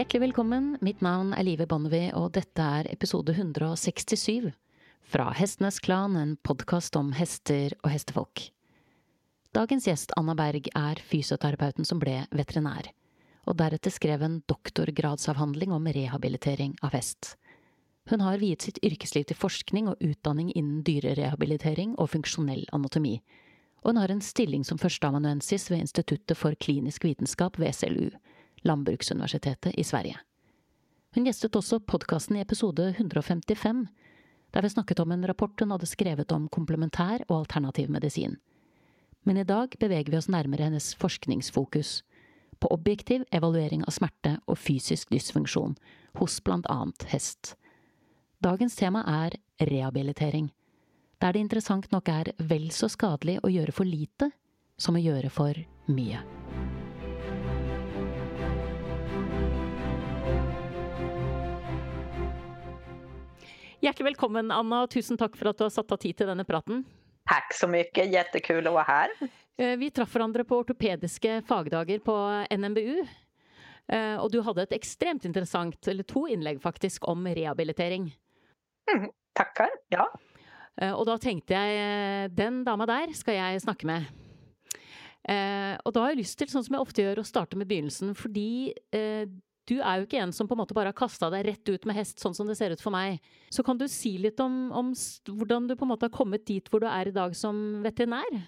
Hjertelig velkommen, mitt navn er Live Bonnevie, og dette er episode 167 fra Hestenes Klan, en podkast om hester og hestefolk. Dagens gjest, Anna Berg, er fysioterapeuten som ble veterinær, og deretter skrev en doktorgradsavhandling om rehabilitering av hest. Hun har viet sitt yrkesliv til forskning og utdanning innen dyrerehabilitering og funksjonell anatomi, og hun har en stilling som førsteamanuensis ved Instituttet for klinisk vitenskap ved SLU, Landbruksuniversitetet i Sverige. Hun gjestet også podkasten i episode 155, der vi snakket om en rapport hun hadde skrevet om komplementær og alternativ medisin. Men i dag beveger vi oss nærmere hennes forskningsfokus, på objektiv evaluering av smerte og fysisk dysfunksjon hos bland annat hest. Dagens tema er rehabilitering, der det interessant nok er vel så skadelig å gjøre for lite som å gjøre for mye. Hjertelig velkommen, Anna, og tusen takk for at du har satt av tid til denne praten. Tack så mycket, jättekul att vara här. Eh, vi traff hverandre på ortopediske fagdager på NMBU. Eh, og du hadde et ekstremt interessant, eller to innlegg faktisk, om rehabilitering. Mm, tackar, ja. Eh, og da tenkte jeg den dama der skal jeg snakke med. Og da har jeg lyst til, sånn som jeg ofte gjør, å starte med begynnelsen. Fordi du er jo ikke en som på en måte bare har kasta deg rett ut med hest, sånn som det ser ut for meg. Så kan du si litt om, om hvordan du på en måte har kommet dit hvor du er i dag som veterinær?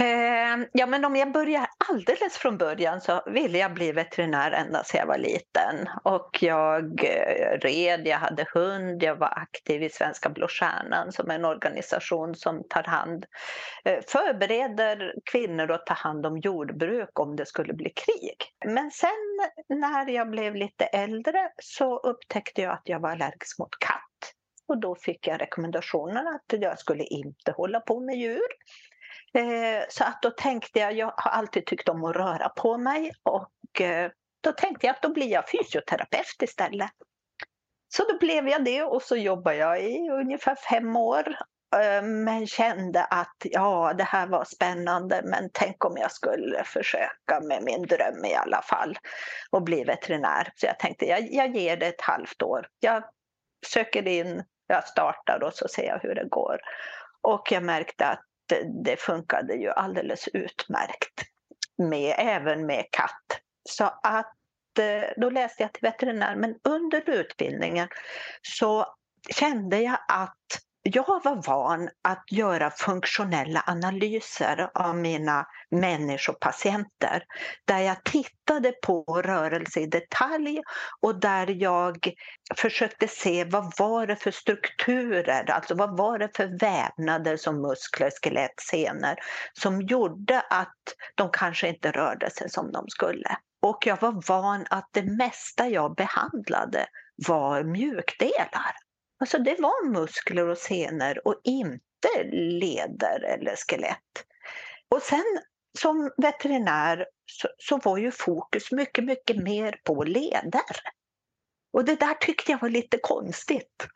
Eh, ja, men om jag börjar alldeles från början så ville jag bli veterinär ända sedan jag var liten. Och jag eh, red, jag hade hund, jag var aktiv i Svenska Blå Stjärnan som är en organisation som tar hand, eh, förbereder kvinnor att ta hand om jordbruk om det skulle bli krig. Men sen när jag blev lite äldre så upptäckte jag att jag var allergisk mot katt. Och då fick jag rekommendationen att jag skulle inte hålla på med djur. Eh, så att då tänkte jag, jag har alltid tyckt om att röra på mig och eh, då tänkte jag att då blir jag fysioterapeut istället. Så då blev jag det och så jobbade jag i ungefär fem år. Eh, men kände att ja, det här var spännande men tänk om jag skulle försöka med min dröm i alla fall och bli veterinär. Så jag tänkte jag, jag ger det ett halvt år. Jag söker in, jag startar och så ser jag hur det går. Och jag märkte att det funkade ju alldeles utmärkt. Med, även med katt. Så att eh, då läste jag till veterinär men under utbildningen så kände jag att jag var van att göra funktionella analyser av mina människopatienter där jag tittade på rörelse i detalj och där jag försökte se vad var det för strukturer, alltså vad var det för vävnader som muskler, skelett, senor som gjorde att de kanske inte rörde sig som de skulle. Och jag var van att det mesta jag behandlade var mjukdelar. Alltså det var muskler och senor och inte leder eller skelett. Och sen som veterinär så, så, var ju fokus mycket, mycket mer på leder. Och det där tyckte jag var lite konstigt.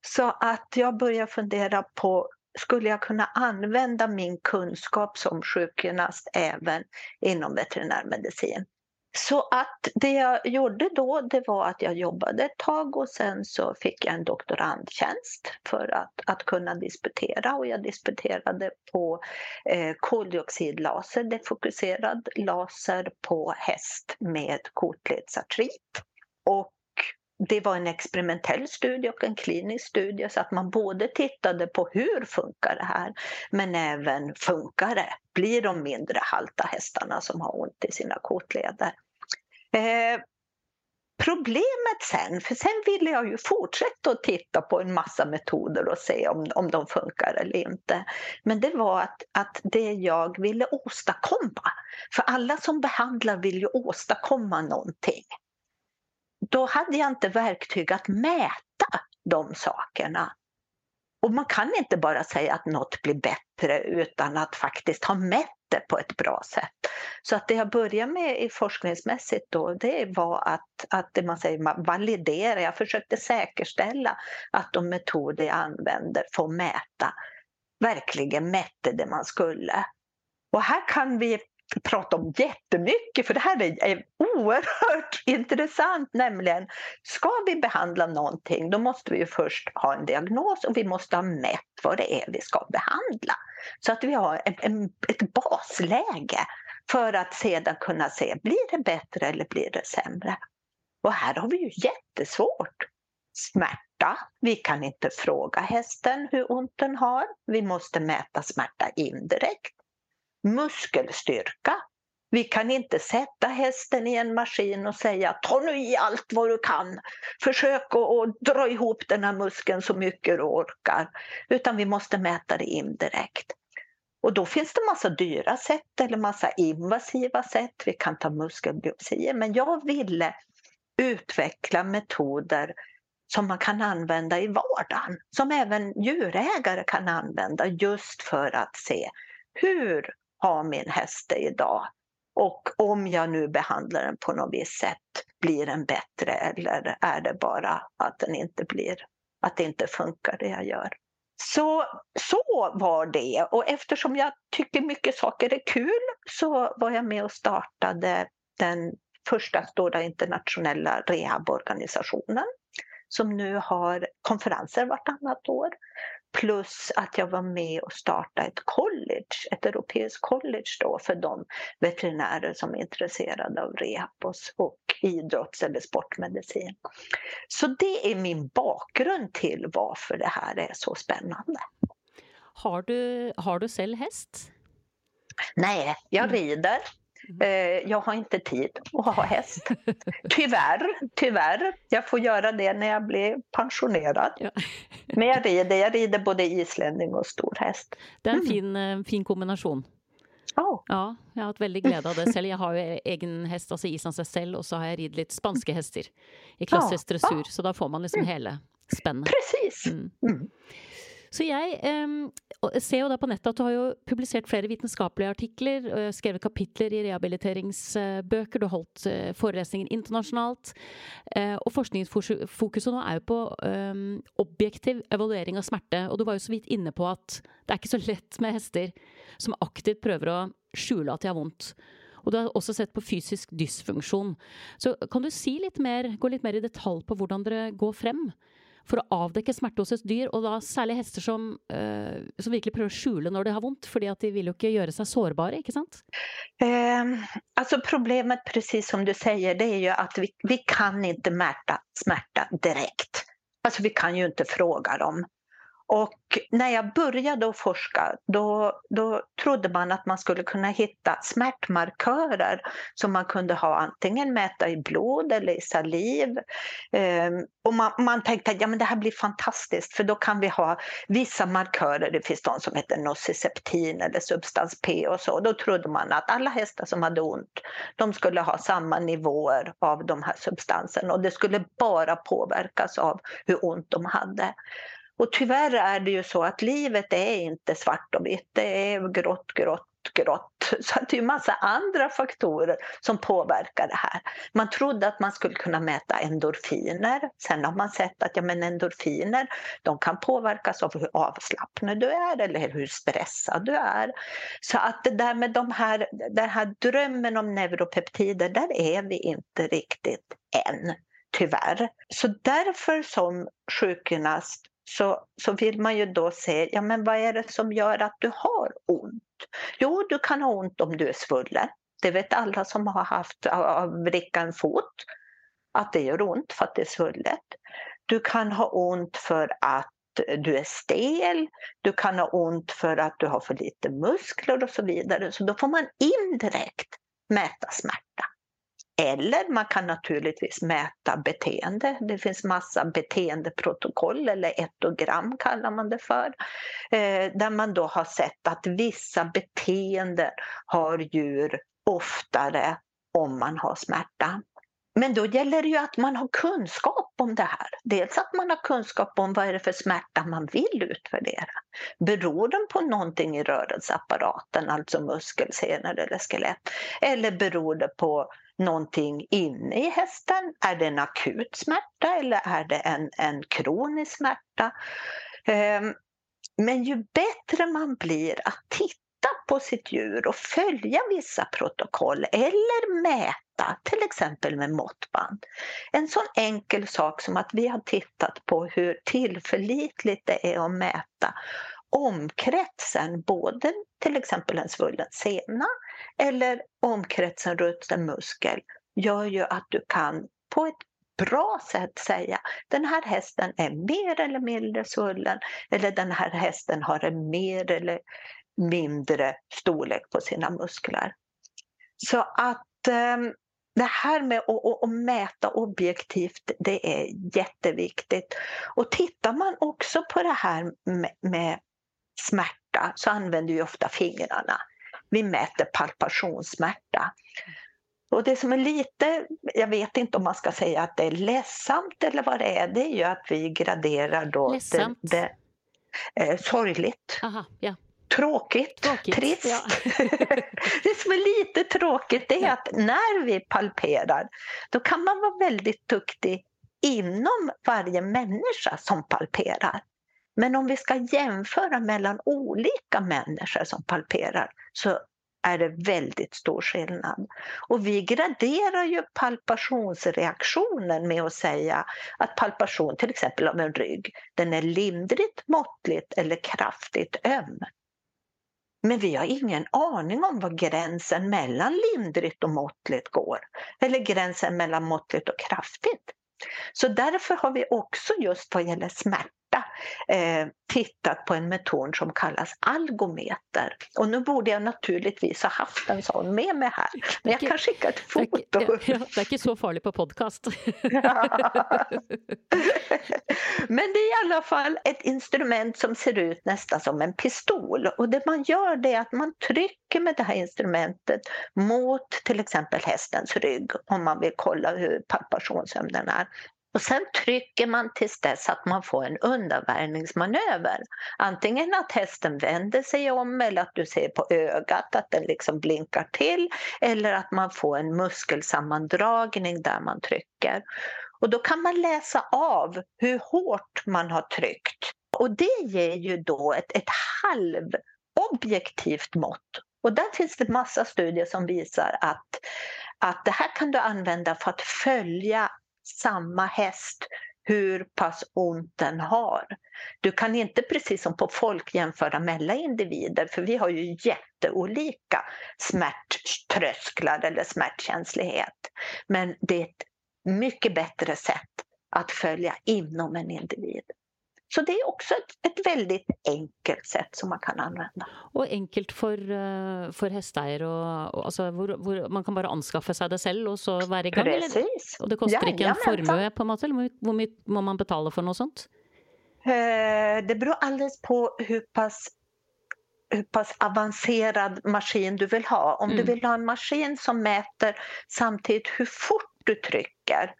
Så att jag började fundera på, skulle jag kunna använda min kunskap som sjukgymnast även inom veterinärmedicin? Så att det jag gjorde då det var att jag jobbade ett tag och sen så fick jag en doktorandtjänst för att, att kunna disputera och jag disputerade på eh, koldioxidlaser, defokuserad laser på häst med kotledsartrit. Och det var en experimentell studie och en klinisk studie så att man både tittade på hur funkar det här men även funkar det? Blir de mindre halta hästarna som har ont i sina kotleder? Eh, problemet sen, för sen ville jag ju fortsätta att titta på en massa metoder och se om, om de funkar eller inte. Men det var att, att det jag ville åstadkomma, för alla som behandlar vill ju åstadkomma någonting. Då hade jag inte verktyg att mäta de sakerna. Och man kan inte bara säga att något blir bättre utan att faktiskt ha mätt det på ett bra sätt. Så att det jag började med i forskningsmässigt då, det var att, att det man säger validera, jag försökte säkerställa att de metoder jag använder får mäta, verkligen mätte det man skulle. Och här kan vi prata om jättemycket för det här är oerhört intressant nämligen ska vi behandla någonting då måste vi först ha en diagnos och vi måste ha mätt vad det är vi ska behandla. Så att vi har en, en, ett basläge för att sedan kunna se blir det bättre eller blir det sämre. Och här har vi ju jättesvårt. Smärta, vi kan inte fråga hästen hur ont den har. Vi måste mäta smärta indirekt muskelstyrka. Vi kan inte sätta hästen i en maskin och säga ta nu i allt vad du kan. Försök att dra ihop den här muskeln så mycket du orkar. Utan vi måste mäta det indirekt. Och då finns det massa dyra sätt eller massa invasiva sätt. Vi kan ta muskelbiopsier. Men jag ville utveckla metoder som man kan använda i vardagen. Som även djurägare kan använda just för att se hur ha min häst idag? Och om jag nu behandlar den på något visst sätt, blir den bättre eller är det bara att den inte blir, att det inte funkar det jag gör? Så, så var det och eftersom jag tycker mycket saker är kul så var jag med och startade den första stora internationella rehaborganisationen som nu har konferenser vartannat år. Plus att jag var med och startade ett college, ett europeiskt college då för de veterinärer som är intresserade av rehab och idrotts eller sportmedicin. Så det är min bakgrund till varför det här är så spännande. Har du, har du själv häst? Nej, jag mm. rider. Mm. Eh, jag har inte tid att ha häst. Tyvärr, tyvärr. Jag får göra det när jag blir pensionerad. Ja. Men jag rider, jag rider både islänning och stor häst. Det är en mm. fin, mm. fin kombination. Oh. Ja, jag har haft väldigt glädje av det själv. Jag har ju egen häst, alltså islandshäst själv, och så har jag ridit lite spanska hästar i klasshästdressur, oh. så då får man liksom mm. hela spännet. Precis. Mm. Mm. Så jeg eh, ser jo da på nettet at du har jo publisert flere vitenskapelige artikler, skrevet kapitler i rehabiliteringsbøker, du har holdt forelesninger internasjonalt. Eh, og eh, forskningsfokuset nå er jo på eh, objektiv evaluering av smerte. Og du var jo så vidt inne på at det er ikke så lett med hester som aktivt prøver å skjule at de har vondt. Og du har også sett på fysisk dysfunksjon. Så kan du si litt mer, gå litt mer i detalj på hvordan dere går frem? For å avdekke smerte hos et dyr, og da særlig hester som, uh, som virkelig prøver å skjule når de har vondt, fordi at de vil jo ikke gjøre seg sårbare, ikke sant? Eh, altså problemet, precis som du sier, det er jo at vi, vi kan ikke mäta smärta direkt. Alltså vi kan ju inte fråga dem. Och när jag började att forska då, då trodde man att man skulle kunna hitta smärtmarkörer som man kunde ha antingen mäta i blod eller i saliv. Um, och man, man, tänkte att ja, men det här blir fantastiskt för då kan vi ha vissa markörer, det finns de som heter nociceptin eller substans P och så. Då trodde man att alla hästar som hade ont de skulle ha samma nivåer av de här substanserna och det skulle bara påverkas av hur ont de hade. Och tyvärr är det ju så att livet är inte svart och vitt, det är grått, grått, grått. Så det är ju massa andra faktorer som påverkar det här. Man trodde att man skulle kunna mäta endorfiner. Sen har man sett att ja, men endorfiner de kan påverkas av hur avslappnad du är eller hur stressad du är. Så att det där med de här, den här drömmen om neuropeptider, där är vi inte riktigt än tyvärr. Så därför som sjukgymnast så, så vill man ju då se, ja men vad är det som gör att du har ont? Jo, du kan ha ont om du är svullen. Det vet alla som har haft av vricka en fot, att det gör ont för att det är svullet. Du kan ha ont för att du är stel, du kan ha ont för att du har för lite muskler och så vidare. Så då får man indirekt mäta smärta. Eller man kan naturligtvis mäta beteende. Det finns massa beteendeprotokoll eller etogram kallar man det för. Eh, där man då har sett att vissa beteenden har djur oftare om man har smärta. Men då gäller det ju att man har kunskap om det här. Dels att man har kunskap om vad är det för smärta man vill utvärdera. Beror den på någonting i rörelseapparaten, alltså muskelsenor eller skelett? Eller beror det på någonting inne i hästen? Är det en akut smärta eller är det en, en kronisk smärta? Um, men ju bättre man blir att titta på sitt djur och följa vissa protokoll eller mäta, till exempel med måttband. En sån enkel sak som att vi har tittat på hur tillförlitligt det är att mäta omkretsen, både till exempel en svullen sena eller omkretsen runt en muskel, gör ju att du kan på ett bra sätt säga den här hästen är mer eller mindre svullen eller den här hästen har en mer eller mindre storlek på sina muskler. Så att um, det här med att, att, mäta objektivt, det är jätteviktigt. Och tittar man också på det här med, med smärta så använder vi ofta fingrarna. Vi mäter palpationssmärta. Och det som är lite, jag vet inte om man ska säga att det är ledsamt eller vad det är, det är ju att vi graderar då ledsamt. det, det eh, sorgligt. Aha, ja. Tråkigt, Tråkigt, trist. ja. det som är lite tråkigt är att när vi palperar då kan man vara väldigt duktig inom varje människa som palperar. Men om vi ska jämföra mellan olika människor som palperar så är det väldigt stor skillnad. Och vi graderar ju palpationsreaktionen med att säga att palpation till exempel av en rygg, den är lindrigt, måttligt eller kraftigt öm. Men vi har ingen aning om var gränsen mellan lindrigt och måttligt går. Eller gränsen mellan måttligt och kraftigt. Så därför har vi också just vad gäller smärta eh, tittat på en metod som kallas algometer. Och nu borde jag naturligtvis ha haft en sån med mig här. Men jag kan skicka ett foto. Det är, ja, det är inte så farligt på podcast. Men det är i alla fall ett instrument som ser ut nästan som en pistol. Och det man gör det är att man trycker med det här instrumentet mot till exempel hästens rygg om man vill kolla hur palpationshämnden är. Och sen trycker man tills dess att man får en undanvärjningsmanöver. Antingen att hästen vänder sig om eller att du ser på ögat att den liksom blinkar till eller att man får en muskelsammandragning där man trycker. Och då kan man läsa av hur hårt man har tryckt. Och det ger ju då ett, ett halvobjektivt mått. Och där finns det massa studier som visar att, att det här kan du använda för att följa samma häst hur pass ont den har. Du kan inte precis som på folk jämföra mellan individer för vi har ju jätteolika smärttrösklar eller smärtkänslighet. Men det är ett mycket bättre sätt att följa inom en individ. Så det är också ett, ett, väldigt enkelt sätt som man kan använda. Och enkelt för, eh, för hästägare och, och alltså, hvor, hvor man kan bara anskaffa sig det själv och så vara igång? Precis. Eller? Och det kostar ja, inte en formue på något eller hur mycket må man betala för något sånt? Eh, det beror alldeles på hur pass hur pass avancerad maskin du vill ha. Om mm. du vill ha en maskin som mäter samtidigt hur fort du trycker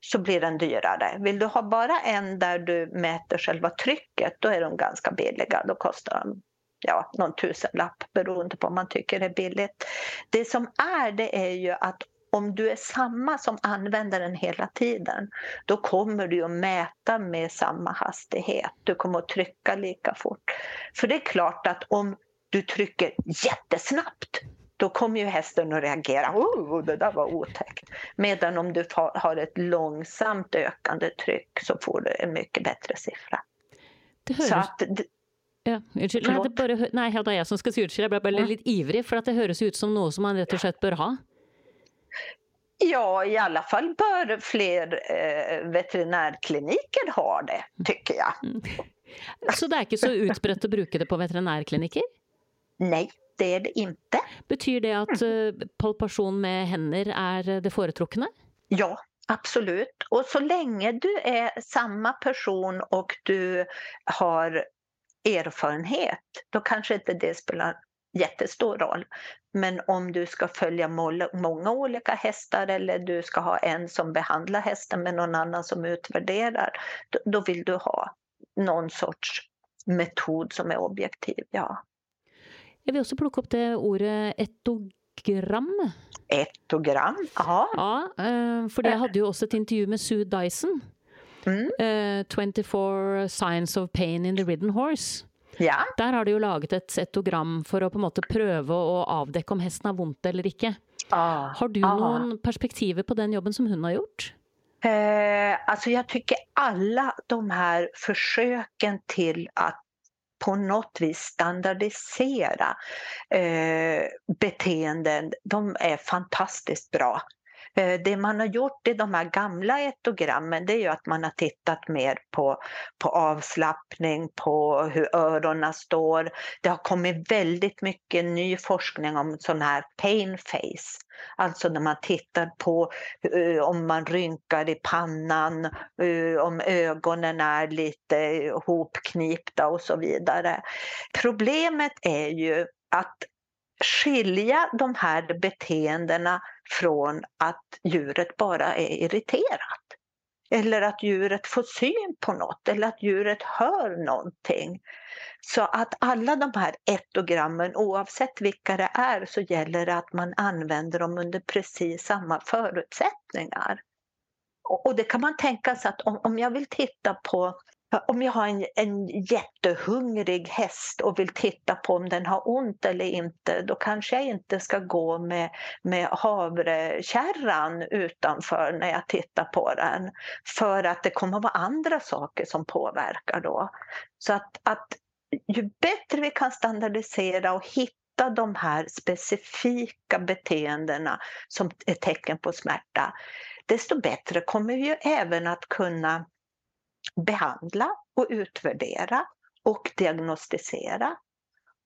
så blir den dyrare. Vill du ha bara en där du mäter själva trycket då är de ganska billiga. Då kostar de ja, någon tusenlapp beroende på om man tycker det är billigt. Det som är det är ju att om du är samma som använder den hela tiden då kommer du att mäta med samma hastighet. Du kommer att trycka lika fort. För det är klart att om du trycker jättesnabbt då kommer ju hästen att reagera. Oh, det där var otäckt. Medan om du har ett långsamt ökande tryck så får du en mycket bättre siffra. Det hörs... Så att, Ja, unnskyld. Nei, det bare, nei, det er jeg som skal si unnskyld. Jeg ble bare litt ivrig, for det høres ut som noe som man rett og slett bør ha. Ja, i alla fall bör fler eh, veterinärkliniker ha det, tycker jag. Mm. Så det är inte så utbrett att bruka det på veterinärkliniker? Nej, det är det inte. Betyder det att mm. Eh, palpation med händer är det företrukna? Ja, absolut. Och så länge du är samma person och du har erfarenhet, då kanske inte det spelar jättestor roll. Men om du ska följa många olika hästar eller du ska ha en som behandlar hästen med någon annan som utvärderar, då vill du ha någon sorts metod som är objektiv, ja. Jag vill också plocka upp det ordet etogram. Etogram, ja. Ja, eh, för jag hade ju också ett intervju med Sue Dyson. Mm. Uh, 24 Signs of Pain in the Ridden Horse. Ja. Der har du jo laget et etogram for å på en måte prøve å avdekke om hesten har vondt eller ikke. Ah, Har du ah. noen perspektiver på den jobben som hun har gjort? Eh, alltså jag tycker alla de här försöken till att på något vis standardisera eh, beteenden, de är fantastiskt bra. Eh, det man har gjort i de här gamla etogrammen det är ju att man har tittat mer på, på avslappning, på hur öronen står. Det har kommit väldigt mycket ny forskning om sån här pain face. Alltså när man tittar på uh, om man rynkar i pannan, uh, om ögonen är lite hopknipta och så vidare. Problemet är ju att skilja de här beteendena från att djuret bara är irriterat. Eller att djuret får syn på något eller att djuret hör någonting. Så att alla de här ettogrammen, oavsett vilka det är, så gäller det att man använder dem under precis samma förutsättningar. Och, och det kan man tänka sig att om, om jag vill titta på om jag har en, en jättehungrig häst och vill titta på om den har ont eller inte, då kanske jag inte ska gå med, med havrekärran utanför när jag tittar på den. För att det kommer att vara andra saker som påverkar då. Så att, att ju bättre vi kan standardisera och hitta de här specifika beteendena som är tecken på smärta, desto bättre kommer vi ju även att kunna behandla och utvärdera och diagnostisera.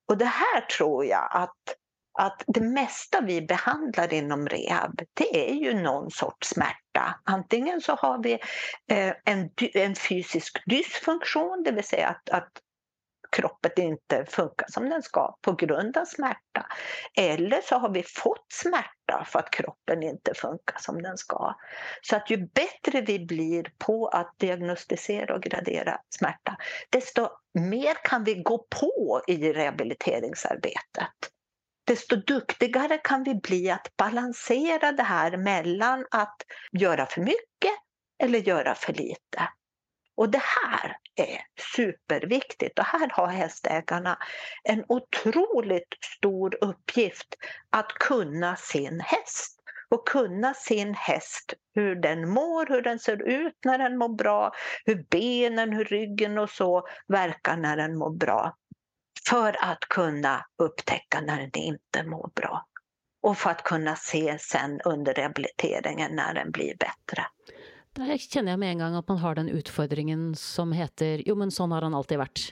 Och det här tror jag att, att det mesta vi behandlar inom rehab, det är ju någon sorts smärta. Antingen så har vi eh, en, en fysisk dysfunktion, det vill säga att, att kroppen inte funkar som den ska på grund av smärta. Eller så har vi fått smärta för att kroppen inte funkar som den ska. Så att ju bättre vi blir på att diagnostisera och gradera smärta, desto mer kan vi gå på i rehabiliteringsarbetet. Desto duktigare kan vi bli att balansera det här mellan att göra för mycket eller göra för lite. Och det här är superviktigt och här har hästägarna en otroligt stor uppgift att kunna sin häst och kunna sin häst, hur den mår, hur den ser ut när den mår bra, hur benen, hur ryggen och så verkar när den mår bra. För att kunna upptäcka när den inte mår bra. Och för att kunna se sen under rehabiliteringen när den blir bättre. Der kjenner jeg med en gang at man har den utfordringen som heter jo, men sånn har han alltid vært.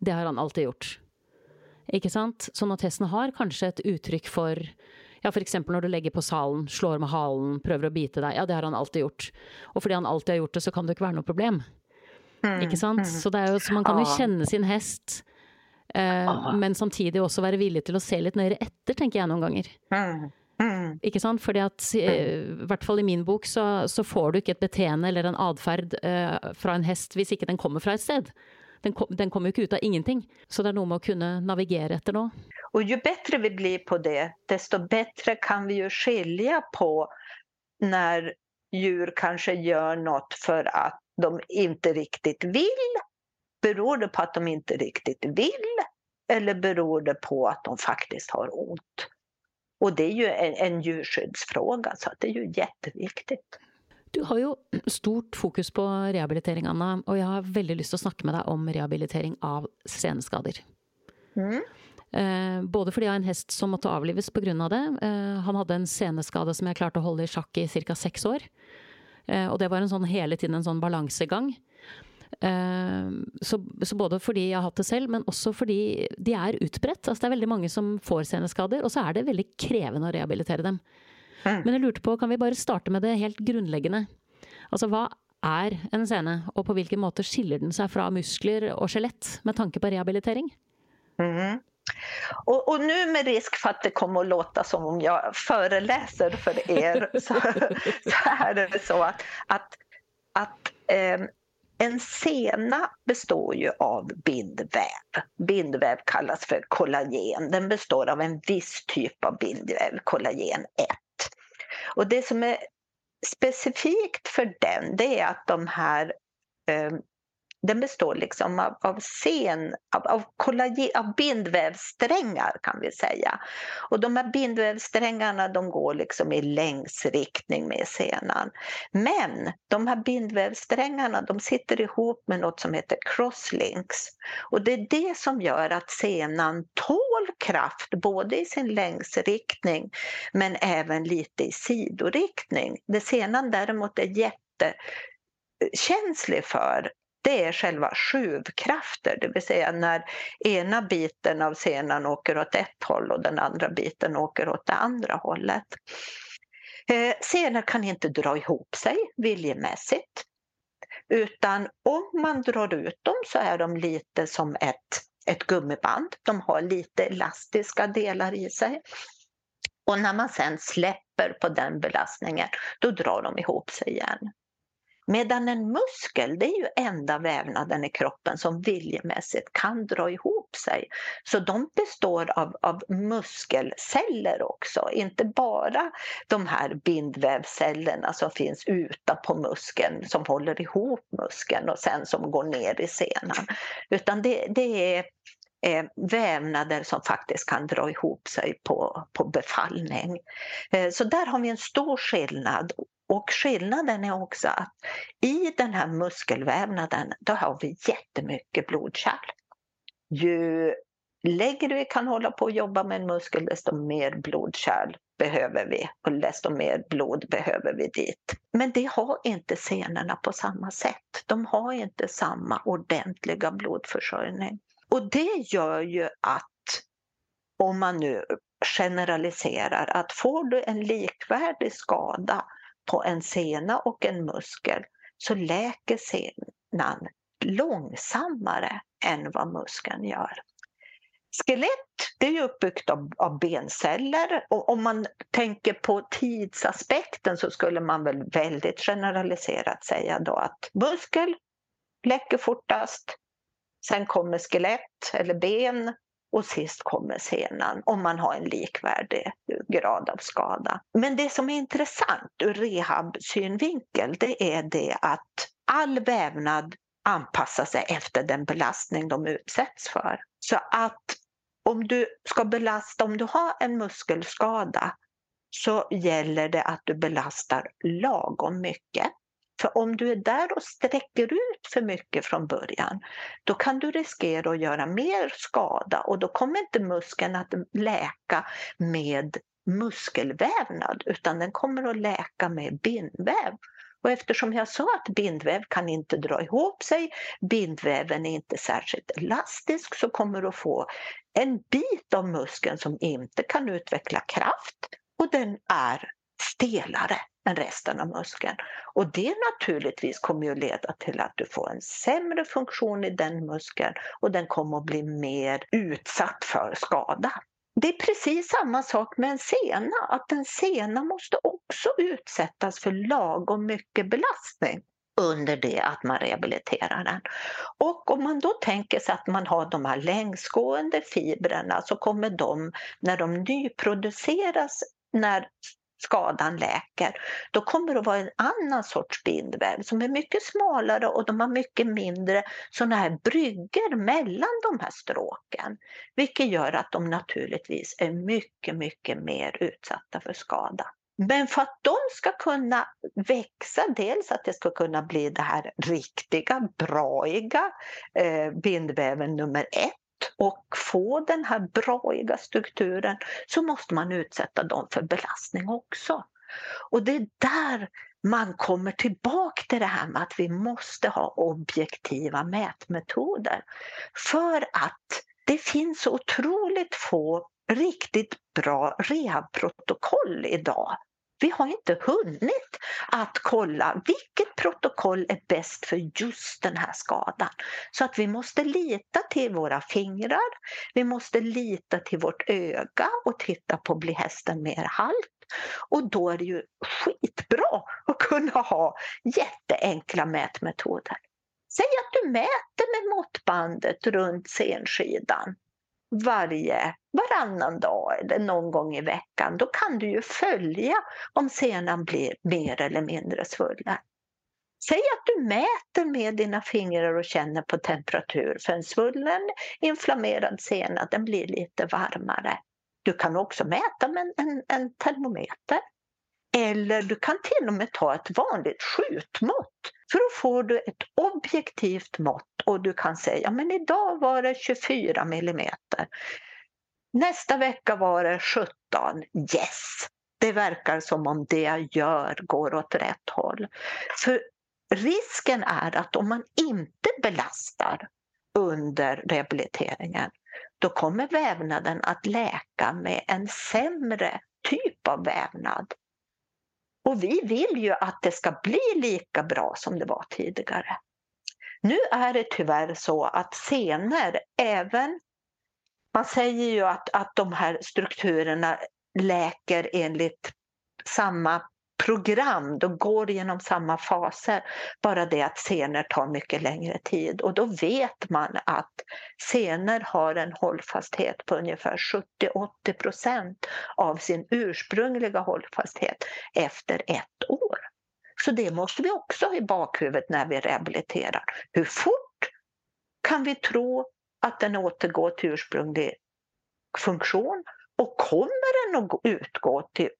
Det har han alltid gjort. Ikke sant? Sånn at hesten har kanskje et uttrykk for ja, eksempel når du legger på salen, slår med halen, prøver å bite deg. Ja, det har han alltid gjort. Og fordi han alltid har gjort det, så kan det ikke være noe problem. Mm, Ikke sant? Så det er jo, så man kan jo kjenne sin hest, eh, men samtidig også være villig til å se litt nøyere etter, tenker jeg noen ganger. Mm. Mm. Ikke sant? Fordi at, eh, i hvert fall i min bok, så, så får du ikke et beteende eller en atferd eh, fra en hest hvis ikke den kommer fra et sted. Den, kom, den kommer jo ikke ut av ingenting. Så det er noe med å kunne navigere etter nå. Och ju bättre vi blir på det, desto bättre kan vi ju skilja på när djur kanske gör något för att de inte riktigt vill. Beror det på att de inte riktigt vill? Eller beror det på att de faktiskt har ont? Och det är ju en, en djurskyddsfråga, så att det är ju jätteviktigt. Du har jo stort fokus på rehabilitering, Anna, og jeg har veldig lyst til å snakke med deg om rehabilitering av seneskader. Mm. Eh, både fordi jeg har en hest som måtte avlives pga. det. Eh, han hadde en seneskade som jeg klarte å holde i sjakk i ca. seks år. Eh, og det var en sånn, hele tiden en sånn balansegang. Eh, så, så, både fordi jeg har hatt det selv, men også fordi de er utbredt. Altså, det er veldig mange som får seneskader, og så er det veldig krevende å rehabilitere dem. Mm. Men jeg lurte på, kan vi bare starte med det helt grunnleggende? Altså, hva er en sene, og på hvilken måte skiller den seg fra muskler og skjelett med tanke på rehabilitering? Mm. Och, och, nu med risk för att det kommer att låta som om jag föreläser för er så, så är det så att, att, att eh, en sena består ju av bindväv. Bindväv kallas för kollagen. Den består av en viss typ av bindväv, kollagen 1. Och det som är specifikt för den det är att de här eh, den består liksom av, av sen, av, av, kollage, av bindvävssträngar kan vi säga. Och de här bindvävssträngarna de går liksom i längsriktning med senan. Men de här bindvävssträngarna de sitter ihop med något som heter crosslinks. Och det är det som gör att senan tål kraft både i sin längsriktning men även lite i sidoriktning. Det senan däremot är jättekänslig för det är själva skjuvkrafter, det vill säga när ena biten av senan åker åt ett håll och den andra biten åker åt det andra hållet. Eh, senor kan inte dra ihop sig viljemässigt utan om man drar ut dem så är de lite som ett, ett gummiband. De har lite elastiska delar i sig. Och när man sen släpper på den belastningen, då drar de ihop sig igen. Medan en muskel, det är ju enda vävnaden i kroppen som viljemässigt kan dra ihop sig. Så de består av, av muskelceller också, inte bara de här bindvävscellerna som finns utanpå muskeln som håller ihop muskeln och sen som går ner i senan. Utan det, det är eh, vävnader som faktiskt kan dra ihop sig på, på befallning. Eh, så där har vi en stor skillnad och skillnaden är också att i den här muskelvävnaden då har vi jättemycket blodkärl. Ju längre vi kan hålla på och jobba med en muskel desto mer blodkärl behöver vi och desto mer blod behöver vi dit. Men det har inte senorna på samma sätt. De har inte samma ordentliga blodförsörjning. Och det gör ju att om man nu generaliserar att får du en likvärdig skada på en sena och en muskel så läker senan långsammare än vad muskeln gör. Skelett det är uppbyggt av, av, benceller och om man tänker på tidsaspekten så skulle man väl väldigt generaliserat säga då att muskel läcker fortast, sen kommer skelett eller ben och sist kommer senan om man har en likvärdig grad av skada. Men det som är intressant ur rehabsynvinkel det är det att all vävnad anpassar sig efter den belastning de utsätts för. Så att om du ska belasta, om du har en muskelskada så gäller det att du belastar lagom mycket. För om du är där och sträcker ut för mycket från början, då kan du riskera att göra mer skada och då kommer inte muskeln att läka med muskelvävnad utan den kommer att läka med bindväv. Och eftersom jag sa att bindväv kan inte dra ihop sig, bindväven är inte särskilt elastisk, så kommer du att få en bit av muskeln som inte kan utveckla kraft och den är stelare än resten av muskeln. Och det naturligtvis kommer ju leda till att du får en sämre funktion i den muskeln och den kommer att bli mer utsatt för skada. Det är precis samma sak med en sena, att en sena måste också utsättas för lagom mycket belastning under det att man rehabiliterar den. Och om man då tänker sig att man har de här längsgående fibrerna så kommer de, när de nyproduceras, när skadan läker, då kommer det att vara en annan sorts bindväv som är mycket smalare och de har mycket mindre sådana här bryggor mellan de här stråken. Vilket gör att de naturligtvis är mycket, mycket mer utsatta för skada. Men för att de ska kunna växa, dels att det ska kunna bli det här riktiga, braiga eh, bindväven nummer ett och få den här braiga strukturen så måste man utsätta dem för belastning också. Och det är där man kommer tillbaka till det här med att vi måste ha objektiva mätmetoder. För att det finns så otroligt få riktigt bra rehabprotokoll idag vi har inte hunnit att kolla vilket protokoll är bäst för just den här skadan. Så att vi måste lita till våra fingrar, vi måste lita till vårt öga och titta på blir hästen mer halt. Och då är det ju skitbra att kunna ha jätteenkla mätmetoder. Säg att du mäter med måttbandet runt senskidan varje, varannan dag eller någon gång i veckan. Då kan du ju följa om senan blir mer eller mindre svullen. Säg att du mäter med dina fingrar och känner på temperatur för en svullen inflammerad sena den blir lite varmare. Du kan också mäta med en, en termometer. Eller du kan till och med ta ett vanligt skjutmått. För då får du ett objektivt mått och du kan säga men idag var det 24 millimeter. Nästa vecka var det 17. Yes! Det verkar som om det jag gör går åt rätt håll. För risken är att om man inte belastar under rehabiliteringen då kommer vävnaden att läka med en sämre typ av vävnad. Och vi vill ju att det ska bli lika bra som det var tidigare. Nu är det tyvärr så att scener, även man säger ju att, att de här strukturerna läker enligt samma program, de går genom samma faser. Bara det att scener tar mycket längre tid och då vet man att scener har en hållfasthet på ungefär 70-80 procent av sin ursprungliga hållfasthet efter ett år. Så det måste vi också ha i bakhuvudet när vi rehabiliterar. Hur fort kan vi tro att den återgår till ursprunglig funktion och kommer den att utgå till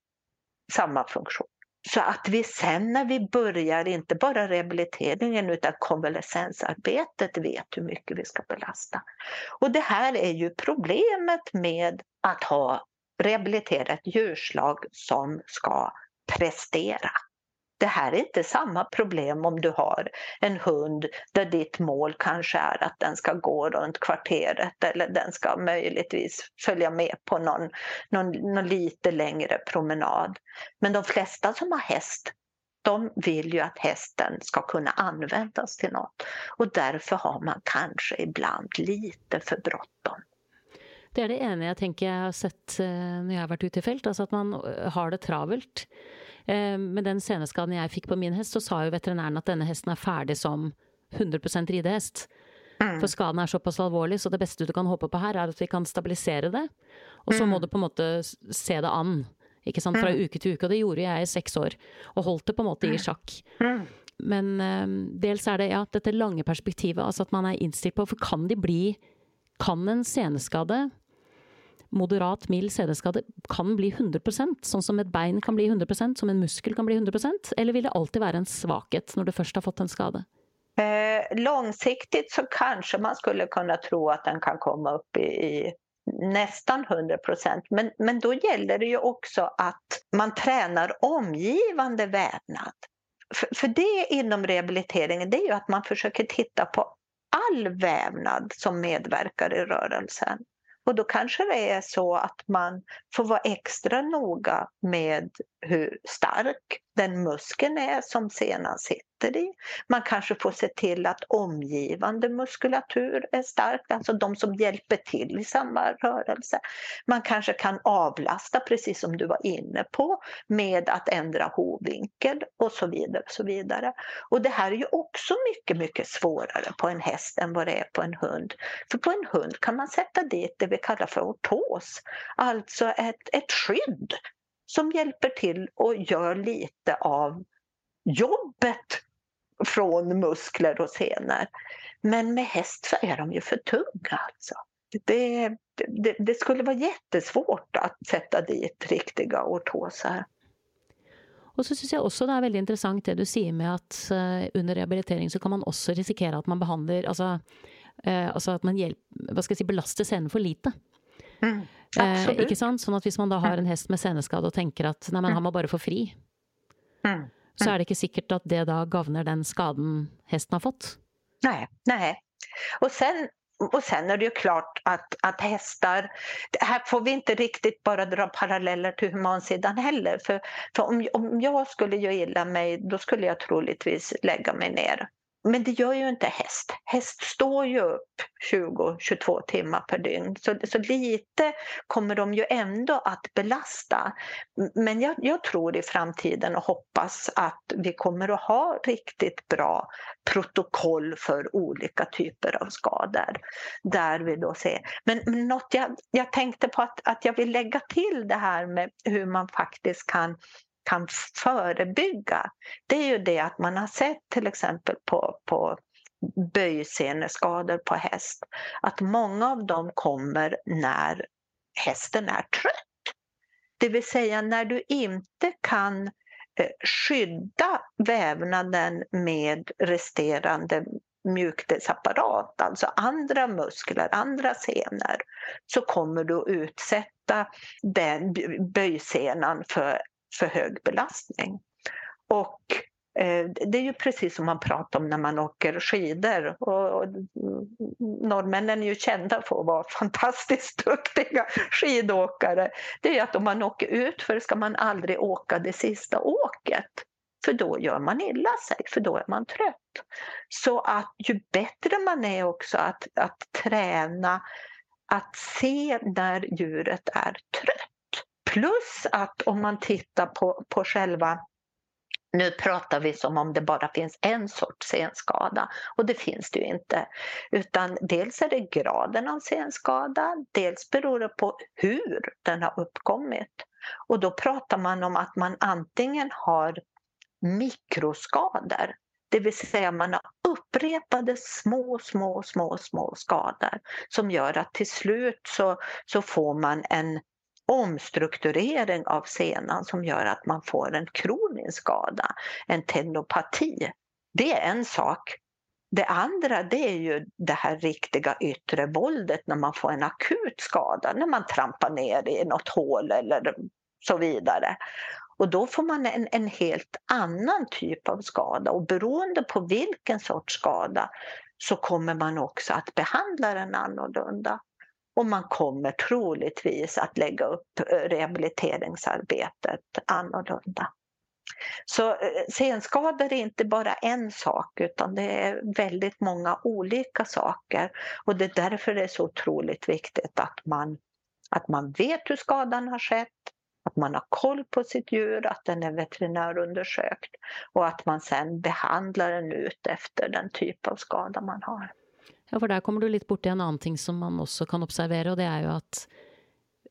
samma funktion? Så att vi sen när vi börjar, inte bara rehabiliteringen utan konvalescensarbetet, vet hur mycket vi ska belasta. Och det här är ju problemet med att ha rehabiliterat djurslag som ska prestera. Det här är inte samma problem om du har en hund där ditt mål kanske är att den ska gå runt kvarteret eller den ska möjligtvis följa med på någon, någon, någon lite längre promenad. Men de flesta som har häst de vill ju att hästen ska kunna användas till något och därför har man kanske ibland lite för bråttom. Det är det ena jag tänker jag har sett eh, när jag har varit ute i fält, alltså att man eh, har det travelt. Eh, med den seneskaden jag fick på min häst så sa ju veterinären att denna hästen är färdig som 100% ridehäst. Mm. For skaden er såpass alvorlig, så det bästa du kan hoppas på här är att vi kan stabilisera det. Och så mm. må du på en måte se det an. Ikke sant? Fra mm. uke til uke. Og det gjorde jag i sex år. Och holdt det på en måte i mm. sjakk. Mm. Men dels är det ja, dette lange perspektivet, altså at man är inställd på For kan de bli Kan en seneskade moderat, mild CD-skade kan bli 100% sånn som ett bein kan bli 100% som en muskel kan bli 100% Eller vil det alltid være en svaghet när du først har fått en skada? Eh, långsiktigt så kanske man skulle kunna tro att den kan komma upp i, i nästan 100 men, men då gäller det ju också att man tränar omgivande vävnad. För, för det inom rehabiliteringen det är ju att man försöker titta på all vävnad som medverkar i rörelsen. Och då kanske det är så att man får vara extra noga med hur stark den muskeln är som senan sitter i. Man kanske får se till att omgivande muskulatur är stark, alltså de som hjälper till i samma rörelse. Man kanske kan avlasta, precis som du var inne på, med att ändra hovvinkel och så vidare. Och, så vidare. och det här är ju också mycket, mycket svårare på en häst än vad det är på en hund. För på en hund kan man sätta dit det vi kallar för ortos, alltså ett, ett skydd som hjälper till och gör lite av jobbet från muskler och senor. Men med häst så är de ju för tunga alltså. Det, det, det skulle vara jättesvårt att sätta dit riktiga ortoser. Och så syns jag också det är väldigt intressant det du säger med att uh, under rehabilitering så kan man också riskera att man behandlar, alltså, uh, alltså att man hjälper, vad ska jag säga, belastar scenen för lite. Mm. Eh, ikke sant? Sånn at hvis man da har en häst med seneskade och tänker att nei, men han må bare få fri, mm. så är det inte säkert att det da gagner den skadan hästen har fått. Nej, nej. Och sen, och sen är det ju klart att, att hästar, här får vi inte riktigt bara dra paralleller till humansidan heller. För, för om, om jag skulle göra illa mig, då skulle jag troligtvis lägga mig ner men det gör ju inte häst. Häst står ju upp 20-22 timmar per dygn. Så, så lite kommer de ju ändå att belasta. Men jag, jag, tror i framtiden och hoppas att vi kommer att ha riktigt bra protokoll för olika typer av skador. Där vi då ser. Men, något jag, jag tänkte på att, att jag vill lägga till det här med hur man faktiskt kan kan förebygga det är ju det att man har sett till exempel på, på böjseneskador på häst att många av dem kommer när hästen är trött. Det vill säga när du inte kan eh, skydda vävnaden med resterande mjukdelsapparat, alltså andra muskler, andra senor, så kommer du att utsätta den böjsenan för, för hög belastning. Och eh, det är ju precis som man pratar om när man åker skidor. Och mm, norrmännen är ju kända för att vara fantastiskt duktiga skidåkare. Det är att om man åker ut för ska man aldrig åka det sista åket. För då gör man illa sig, för då är man trött. Så att ju bättre man är också att, att träna att se när djuret är trött. Plus att om man tittar på, på själva nu pratar vi som om det bara finns en sorts senskada och det finns det ju inte. Utan dels är det graden av senskada, dels beror det på hur den har uppkommit. Och då pratar man om att man antingen har mikroskador. Det vill säga man har upprepade små, små, små, små skador som gör att till slut så, så får man en omstrukturering av senan som gör att man får en kronisk skada, en tendopati. Det är en sak. Det andra det är ju det här riktiga yttre våldet när man får en akut skada, när man trampar ner i något hål eller så vidare. Och då får man en, en helt annan typ av skada och beroende på vilken sorts skada så kommer man också att behandla den annorlunda. Och man kommer troligtvis att lägga upp eh, rehabiliteringsarbetet annorlunda. Så eh, senskador är inte bara en sak utan det är väldigt många olika saker. Och det är därför det är så otroligt viktigt att man, att man vet hur skadan har skett, att man har koll på sitt djur, att den är veterinärundersökt och att man sen behandlar den ut efter den typ av skada man har. Ja, for der kommer du litt borti en annen ting som man også kan observere, og det er jo at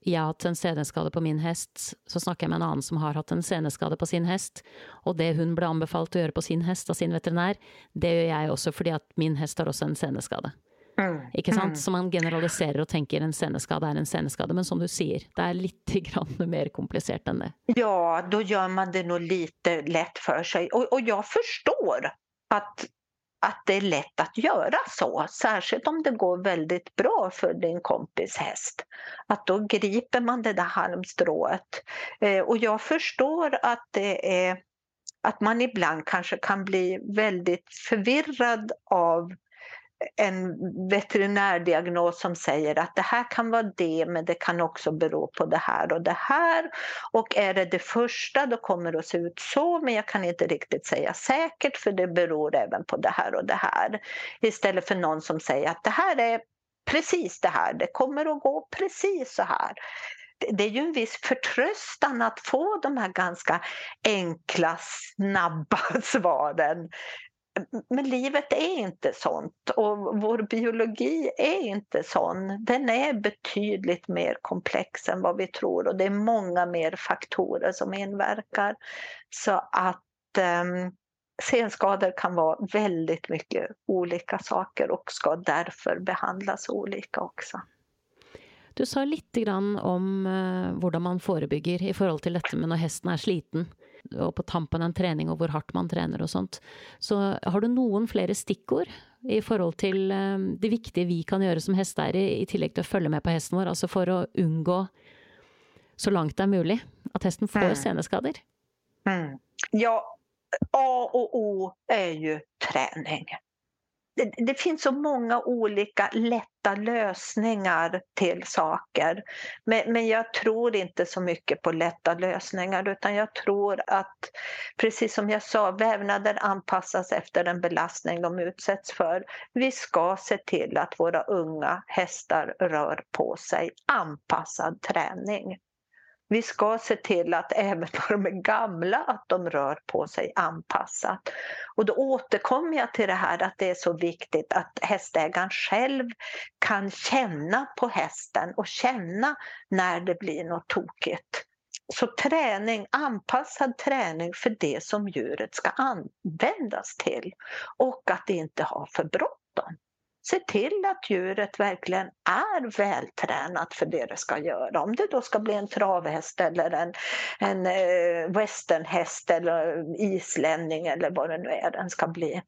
jeg har hatt en seneskade på min hest, så snakker jeg med en annen som har hatt en seneskade på sin hest, og det hun ble anbefalt å gjøre på sin hest av sin veterinær, det gjør jeg også fordi at min hest har også en seneskade. Mm. Ikke sant? Mm. Så man generaliserer og tenker en seneskade er en seneskade, men som du sier, det er litt mer komplisert enn det. Ja, da gjør man det nog lite lätt för sig. Och, och jag förstår att att det är lätt att göra så, särskilt om det går väldigt bra för din kompis häst. Att då griper man det där halmstrået. Eh, och jag förstår att det är att man ibland kanske kan bli väldigt förvirrad av en veterinärdiagnos som säger att det här kan vara det men det kan också bero på det här och det här. Och är det det första då kommer det att se ut så men jag kan inte riktigt säga säkert för det beror även på det här och det här. Istället för någon som säger att det här är precis det här, det kommer att gå precis så här det är ju en viss förtröstan att få de här ganska enkla, snabba svaren men livet är inte sånt och vår biologi är inte sån. Den är betydligt mer komplex än vad vi tror och det är många mer faktorer som inverkar. Så att um, senskador kan vara väldigt mycket olika saker och ska därför behandlas olika också. Du sa lite grann om eh, hur man förebygger i förhållande till detta med när hästen är sliten og på tampen en trening og hvor hardt man trener og sånt. Så har du noen flere stikkord i forhold til ehm, det viktige vi kan gjøre som hesteeiere, i tillegg til å følge med på hesten vår, altså for å unngå, så langt det er mulig, at hesten får mm. seneskader? Mm. Ja, A och O är ju träning det, det, finns så många olika lätta lösningar till saker. Men, men jag tror inte så mycket på lätta lösningar utan jag tror att, precis som jag sa, vävnader anpassas efter den belastning de utsätts för. Vi ska se till att våra unga hästar rör på sig. Anpassad träning. Vi ska se till att även när de är gamla att de rör på sig anpassat. Och då återkommer jag till det här att det är så viktigt att hästägaren själv kan känna på hästen och känna när det blir något tokigt. Så träning, anpassad träning för det som djuret ska användas till och att inte ha för bråttom. Se till att djuret verkligen är vältränat för det det ska göra. Om det då ska bli en travhäst eller en, en eh, westernhäst eller islänning eller vad det nu är den ska bli.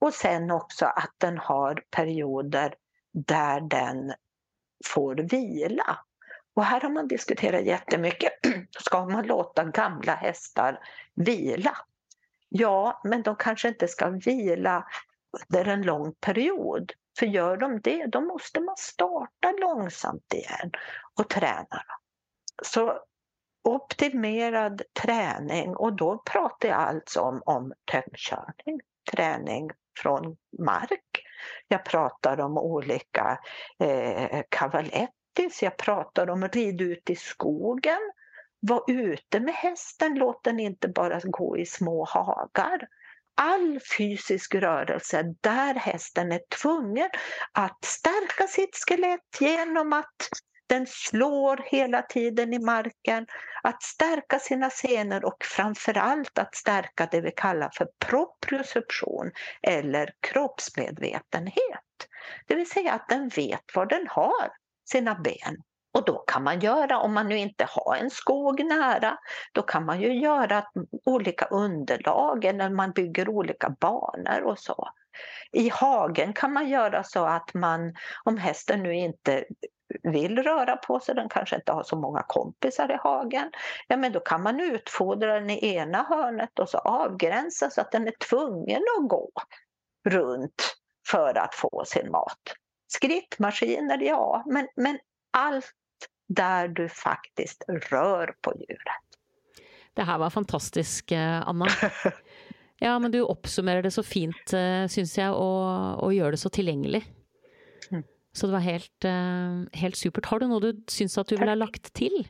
Och sen också att den har perioder där den får vila. Och här har man diskuterat jättemycket. Ska man låta gamla hästar vila? Ja, men de kanske inte ska vila under en lång period. För gör de det, då måste man starta långsamt igen och träna. Så optimerad träning, och då pratar jag alltså om, om tömkörning, träning från mark. Jag pratar om olika eh, cavalettis, jag pratar om rid ut i skogen. Var ute med hästen, låt den inte bara gå i små hagar all fysisk rörelse där hästen är tvungen att stärka sitt skelett genom att den slår hela tiden i marken, att stärka sina senor och framförallt att stärka det vi kallar för proprioception eller kroppsmedvetenhet. Det vill säga att den vet var den har sina ben och då kan man göra, om man nu inte har en skog nära, då kan man ju göra olika underlag eller man bygger olika banor och så. I hagen kan man göra så att man, om hästen nu inte vill röra på sig, den kanske inte har så många kompisar i hagen, ja men då kan man utfodra den i ena hörnet och så avgränsa så att den är tvungen att gå runt för att få sin mat. Skrittmaskiner, ja, men, men allt där du faktiskt rör på djuret. Det här var fantastiskt, eh, Anna. Ja, men du oppsummerer det så fint, eh, syns jag, och, och gör det så tillgängligt. Mm. Så det var helt, eh, helt supert. Har du något du syns att du vill ha lagt till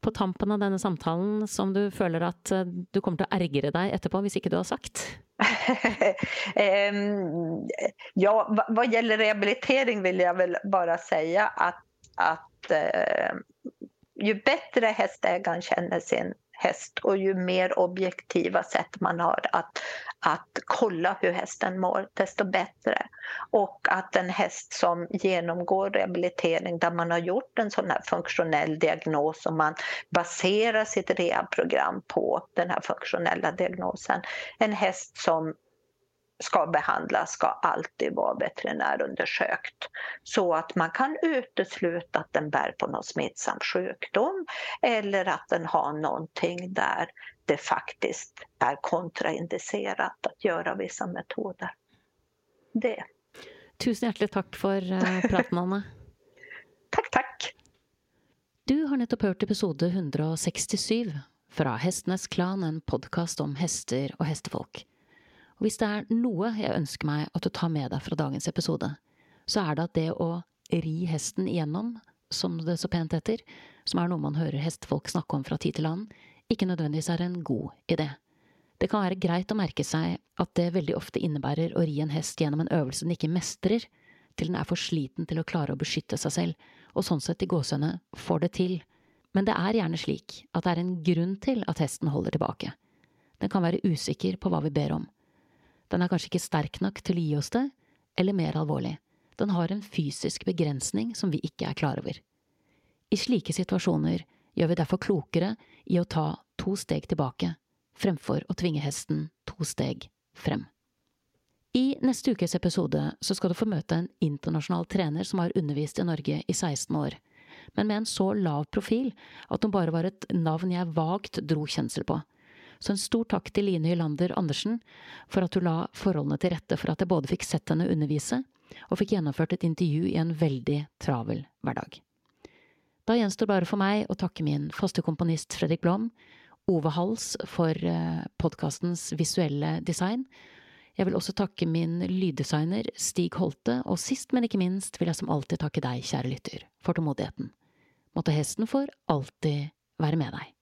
på tampen av denna samtalen som du känner att du kommer att ärgra dig efterpå, om inte du har sagt? um, ja, vad gäller rehabilitering vill jag väl bara säga att, att eh, ju bättre hästägaren känner sin häst och ju mer objektiva sätt man har att, att kolla hur hästen mår, desto bättre. Och att en häst som genomgår rehabilitering där man har gjort en sån här funktionell diagnos och man baserar sitt rehabprogram på den här funktionella diagnosen. En häst som ska behandlas ska alltid vara veterinärundersökt så att man kan utesluta att den bär på någon smittsam sjukdom eller att den har någonting där det faktiskt är kontraindicerat att göra vissa metoder. Det. Tusen hjärtligt tack för uh, praten, Anna. tack, tack. Du har nettopp hört episode 167 fra Hestenes Klan, en podkast om hester og hestefolk. Og hvis det er noe jeg ønsker meg at du tar med deg fra dagens episode, så er det at det å ri hesten igjennom, som det så pent heter, som er noe man hører hestefolk snakke om fra tid til annen, ikke nødvendigvis er en god idé. Det kan være greit å merke seg at det veldig ofte innebærer å ri en hest gjennom en øvelse den ikke mestrer, til den er for sliten til å klare å beskytte seg selv, og sånn sett i gåsehudene får det til. Men det er gjerne slik at det er en grunn til at hesten holder tilbake. Den kan være usikker på hva vi ber om den er kanskje ikke sterk nok til å gi oss det, eller mer alvorlig, den har en fysisk begrensning som vi ikke er klar over. I slike situasjoner gjør vi derfor klokere i å ta to steg tilbake, fremfor å tvinge hesten to steg frem. I neste ukes episode så skal du få møte en internasjonal trener som har undervist i Norge i 16 år, men med en så lav profil at hun bare var et navn jeg vagt dro kjensel på. Så en stor takk til Line Hylander Andersen for at hun la forholdene til rette for at jeg både fikk sett henne undervise, og fikk gjennomført et intervju i en veldig travel hverdag. Da gjenstår bare for meg å takke min faste komponist Fredrik Blom, Ove Hals for eh, podcastens podkastens visuelle design. Jeg vil også takke min lyddesigner Stig Holte, og sist, men ikke minst vil jeg som alltid takke deg, kjære lytter, for tålmodigheten. Måtte hesten for alltid være med deg.